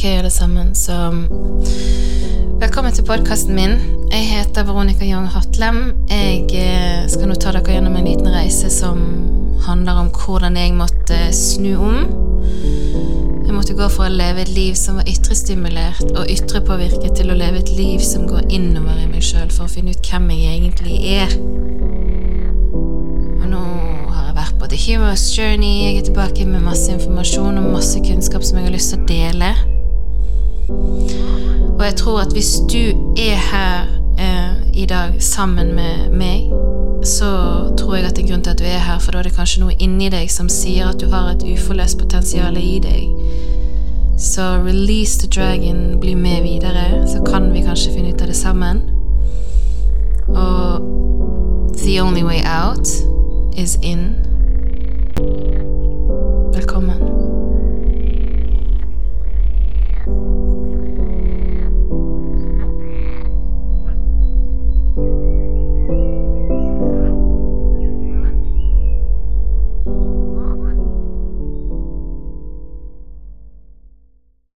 Ok, alle sammen, så Velkommen til podkasten min. Jeg heter Veronica Young Hatlem. Jeg eh, skal nå ta dere gjennom en liten reise som handler om hvordan jeg måtte snu om. Jeg måtte gå fra å leve et liv som var ytrestimulert og ytrepåvirket, til å leve et liv som går innover i meg sjøl for å finne ut hvem jeg egentlig er. Og nå har jeg vært på The Hero's Journey. Jeg er tilbake med masse informasjon og masse kunnskap som jeg har lyst til å dele. Og jeg tror at hvis du er her eh, i dag sammen med meg, så tror jeg at det er grunn til at du er her, for da er det kanskje noe inni deg som sier at du har et uforløst potensial i deg. Så release the dragon, bli med videre, så kan vi kanskje finne ut av det sammen. Og the only way out is in.